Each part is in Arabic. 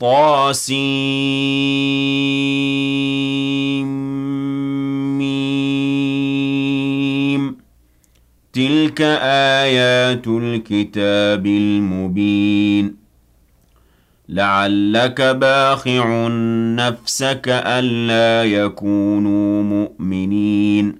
طاسيم. تلك آيات الكتاب المبين. لعلك باخع نفسك ألا يكونوا مؤمنين.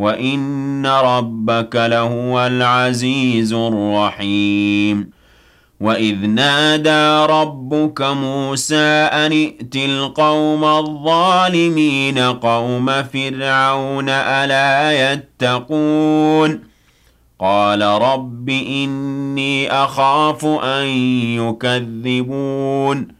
وإن ربك لهو العزيز الرحيم وإذ نادى ربك موسى أن ائت القوم الظالمين قوم فرعون ألا يتقون قال رب إني أخاف أن يكذبون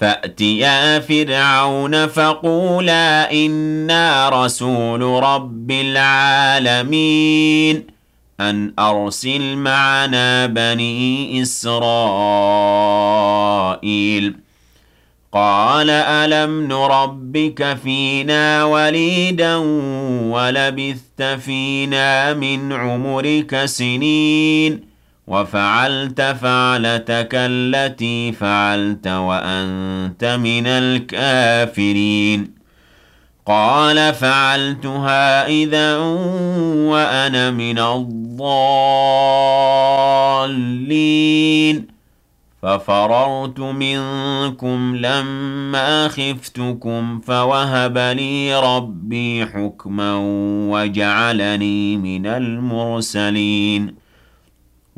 فأتيا فرعون فقولا إنا رسول رب العالمين أن أرسل معنا بني إسرائيل. قال ألم نربك فينا وليدا ولبثت فينا من عمرك سنين وفعلت فعلتك التي فعلت وأنت من الكافرين. قال فعلتها إذا وأنا من الضالين. ففررت منكم لما خفتكم فوهب لي ربي حكما وجعلني من المرسلين.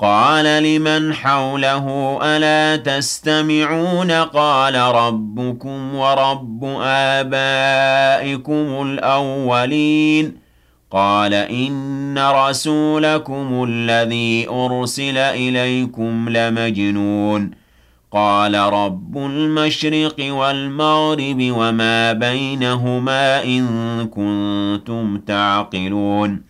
قال لمن حوله ألا تستمعون قال ربكم ورب آبائكم الأولين قال إن رسولكم الذي أرسل إليكم لمجنون قال رب المشرق والمغرب وما بينهما إن كنتم تعقلون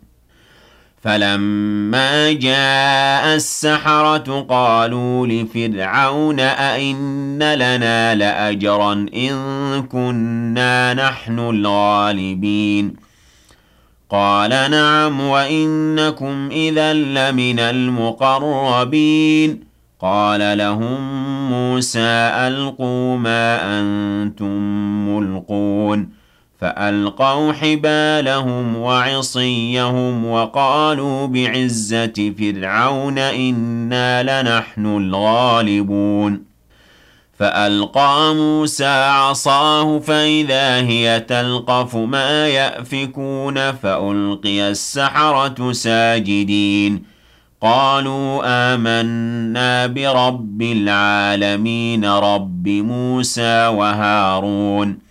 فلما جاء السحرة قالوا لفرعون أئن لنا لأجرا إن كنا نحن الغالبين قال نعم وإنكم إذا لمن المقربين قال لهم موسى ألقوا ما أنتم ملقون فألقوا حبالهم وعصيهم وقالوا بعزة فرعون إنا لنحن الغالبون. فألقى موسى عصاه فإذا هي تلقف ما يأفكون فألقي السحرة ساجدين. قالوا آمنا برب العالمين رب موسى وهارون.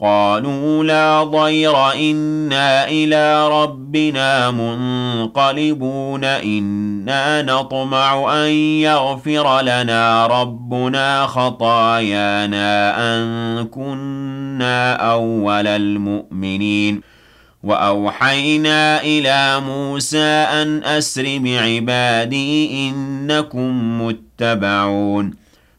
قالوا لا ضير إنا إلى ربنا منقلبون إنا نطمع أن يغفر لنا ربنا خطايانا أن كنا أول المؤمنين. وأوحينا إلى موسى أن أسر بعبادي إنكم متبعون.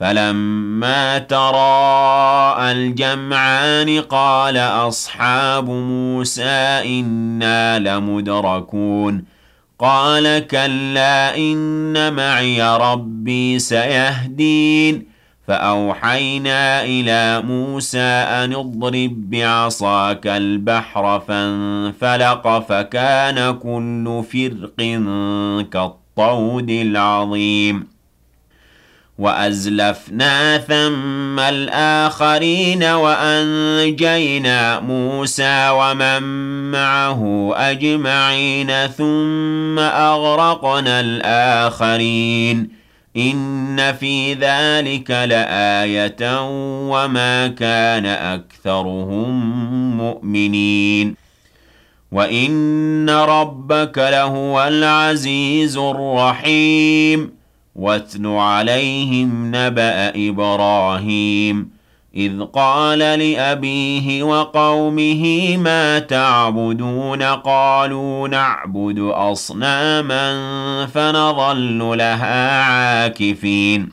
فلما تراءى الجمعان قال أصحاب موسى إنا لمدركون. قال كلا إن معي ربي سيهدين. فأوحينا إلى موسى أن اضرب بعصاك البحر فانفلق فكان كل فرق كالطود العظيم. وأزلفنا ثم الآخرين وأنجينا موسى ومن معه أجمعين ثم أغرقنا الآخرين. إن في ذلك لآية وما كان أكثرهم مؤمنين. وإن ربك لهو العزيز الرحيم. واتل عليهم نبأ إبراهيم إذ قال لأبيه وقومه ما تعبدون؟ قالوا نعبد أصناما فنظل لها عاكفين.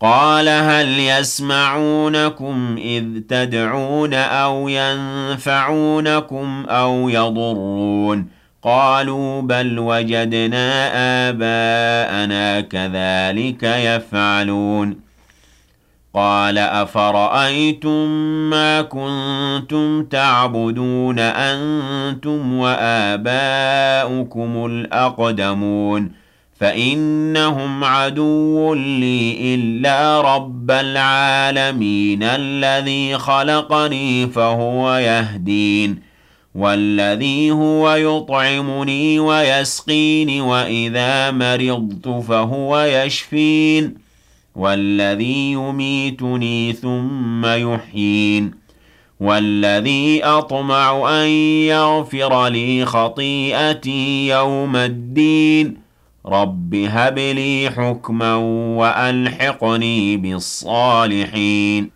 قال هل يسمعونكم إذ تدعون أو ينفعونكم أو يضرون؟ قالوا بل وجدنا آباءنا كذلك يفعلون. قال أفرأيتم ما كنتم تعبدون أنتم وآباؤكم الأقدمون؟ فإنهم عدو لي إلا رب العالمين الذي خلقني فهو يهدين. والذي هو يطعمني ويسقين وإذا مرضت فهو يشفين والذي يميتني ثم يحيين والذي أطمع أن يغفر لي خطيئتي يوم الدين رب هب لي حكما وألحقني بالصالحين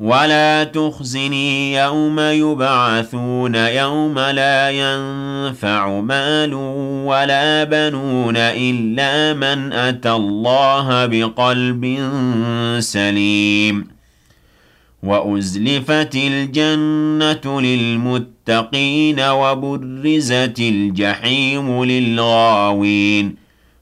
ولا تخزني يوم يبعثون يوم لا ينفع مال ولا بنون إلا من أتى الله بقلب سليم وأزلفت الجنة للمتقين وبرزت الجحيم للغاوين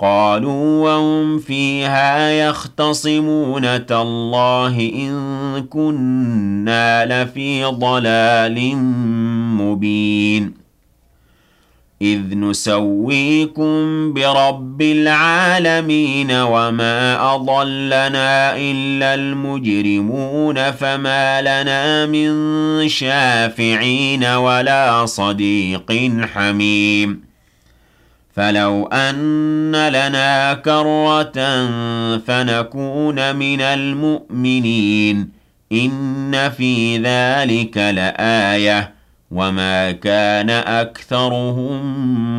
قالوا وهم فيها يختصمون تالله إن كنا لفي ضلال مبين. إذ نسويكم برب العالمين وما أضلنا إلا المجرمون فما لنا من شافعين ولا صديق حميم. فلو أن لنا كرة فنكون من المؤمنين. إن في ذلك لآية. وما كان أكثرهم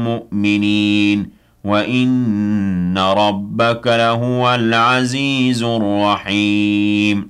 مؤمنين. وإن ربك لهو العزيز الرحيم.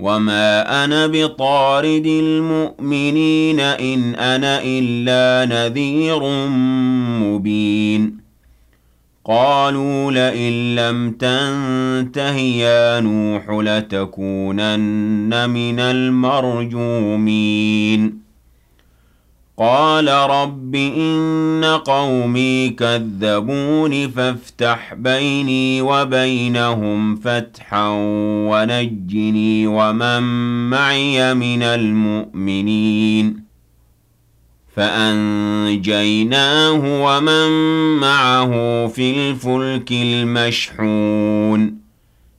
وما أنا بطارد المؤمنين إن أنا إلا نذير مبين قالوا لئن لم تنته يا نوح لتكونن من المرجومين قال رب إن قومي كذبون فافتح بيني وبينهم فتحا ونجني ومن معي من المؤمنين فأنجيناه ومن معه في الفلك المشحون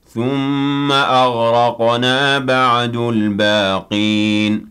ثم أغرقنا بعد الباقين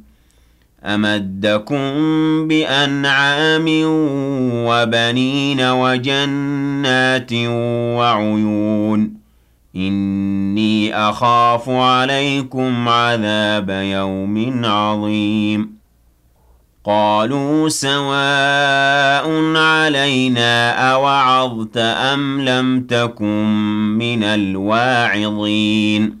أمدكم بأنعام وبنين وجنات وعيون إني أخاف عليكم عذاب يوم عظيم قالوا سواء علينا أوعظت أم لم تكن من الواعظين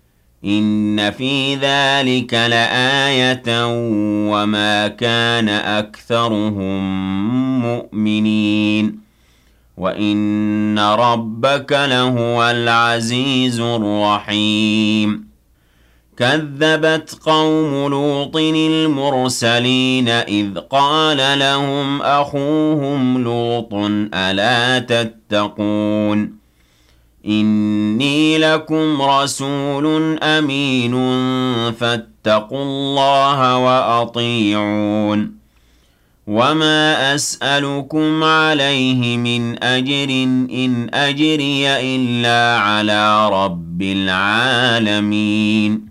إن في ذلك لآية وما كان أكثرهم مؤمنين وإن ربك لهو العزيز الرحيم كذبت قوم لوط المرسلين إذ قال لهم أخوهم لوط ألا تتقون إني لكم رسول أمين فاتقوا الله وأطيعون. وما أسألكم عليه من أجر إن أجري إلا على رب العالمين.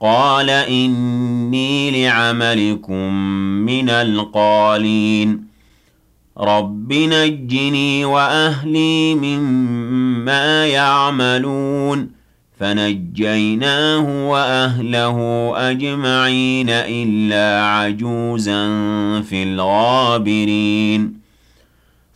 قال إني لعملكم من القالين. رب نجني وأهلي مما يعملون. فنجيناه وأهله أجمعين إلا عجوزا في الغابرين.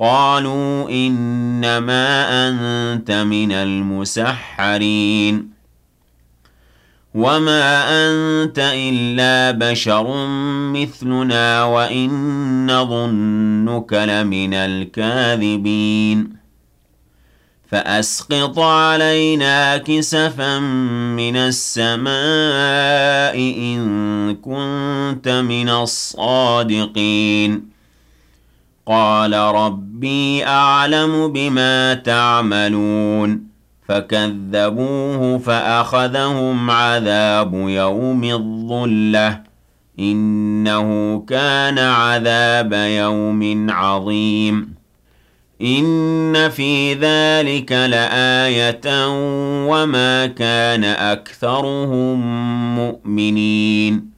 قالوا إنما أنت من المسحرين. وما أنت إلا بشر مثلنا وإن نظنك لمن الكاذبين. فأسقط علينا كسفا من السماء إن كنت من الصادقين. قال ربي أعلم بما تعملون. فكذبوه فأخذهم عذاب يوم الظلة. إنه كان عذاب يوم عظيم. إن في ذلك لآية وما كان أكثرهم مؤمنين.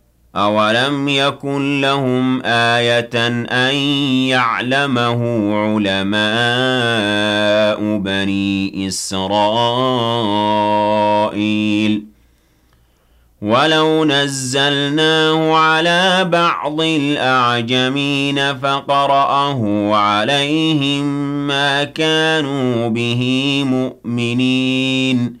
أولم يكن لهم آية أن يعلمه علماء بني إسرائيل ولو نزلناه على بعض الأعجمين فقرأه عليهم ما كانوا به مؤمنين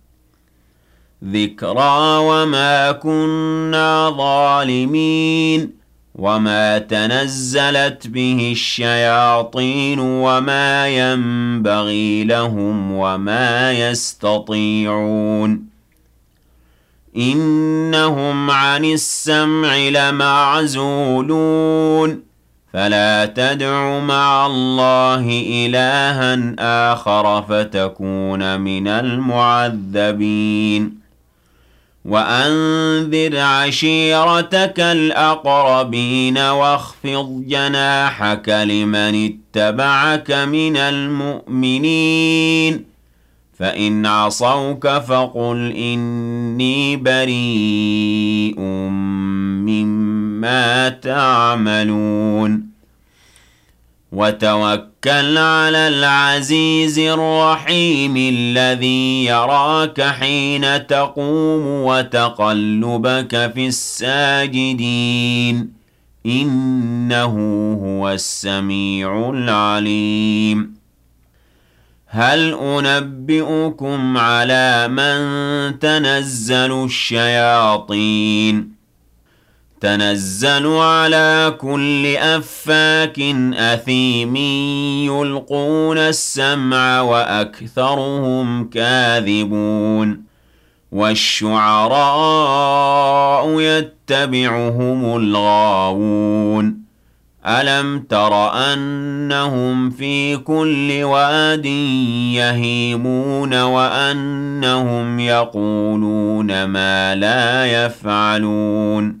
ذكرى وما كنا ظالمين وما تنزلت به الشياطين وما ينبغي لهم وما يستطيعون إنهم عن السمع لمعزولون فلا تدع مع الله إلها آخر فتكون من المعذبين وأنذر عشيرتك الأقربين واخفض جناحك لمن اتبعك من المؤمنين فإن عصوك فقل إني بريء مما تعملون وتوكل على العزيز الرحيم الذي يراك حين تقوم وتقلبك في الساجدين. إنه هو السميع العليم. هل أنبئكم على من تنزل الشياطين؟ تنزل على كل أفاك أثيم يلقون السمع وأكثرهم كاذبون والشعراء يتبعهم الغاوون ألم تر أنهم في كل واد يهيمون وأنهم يقولون ما لا يفعلون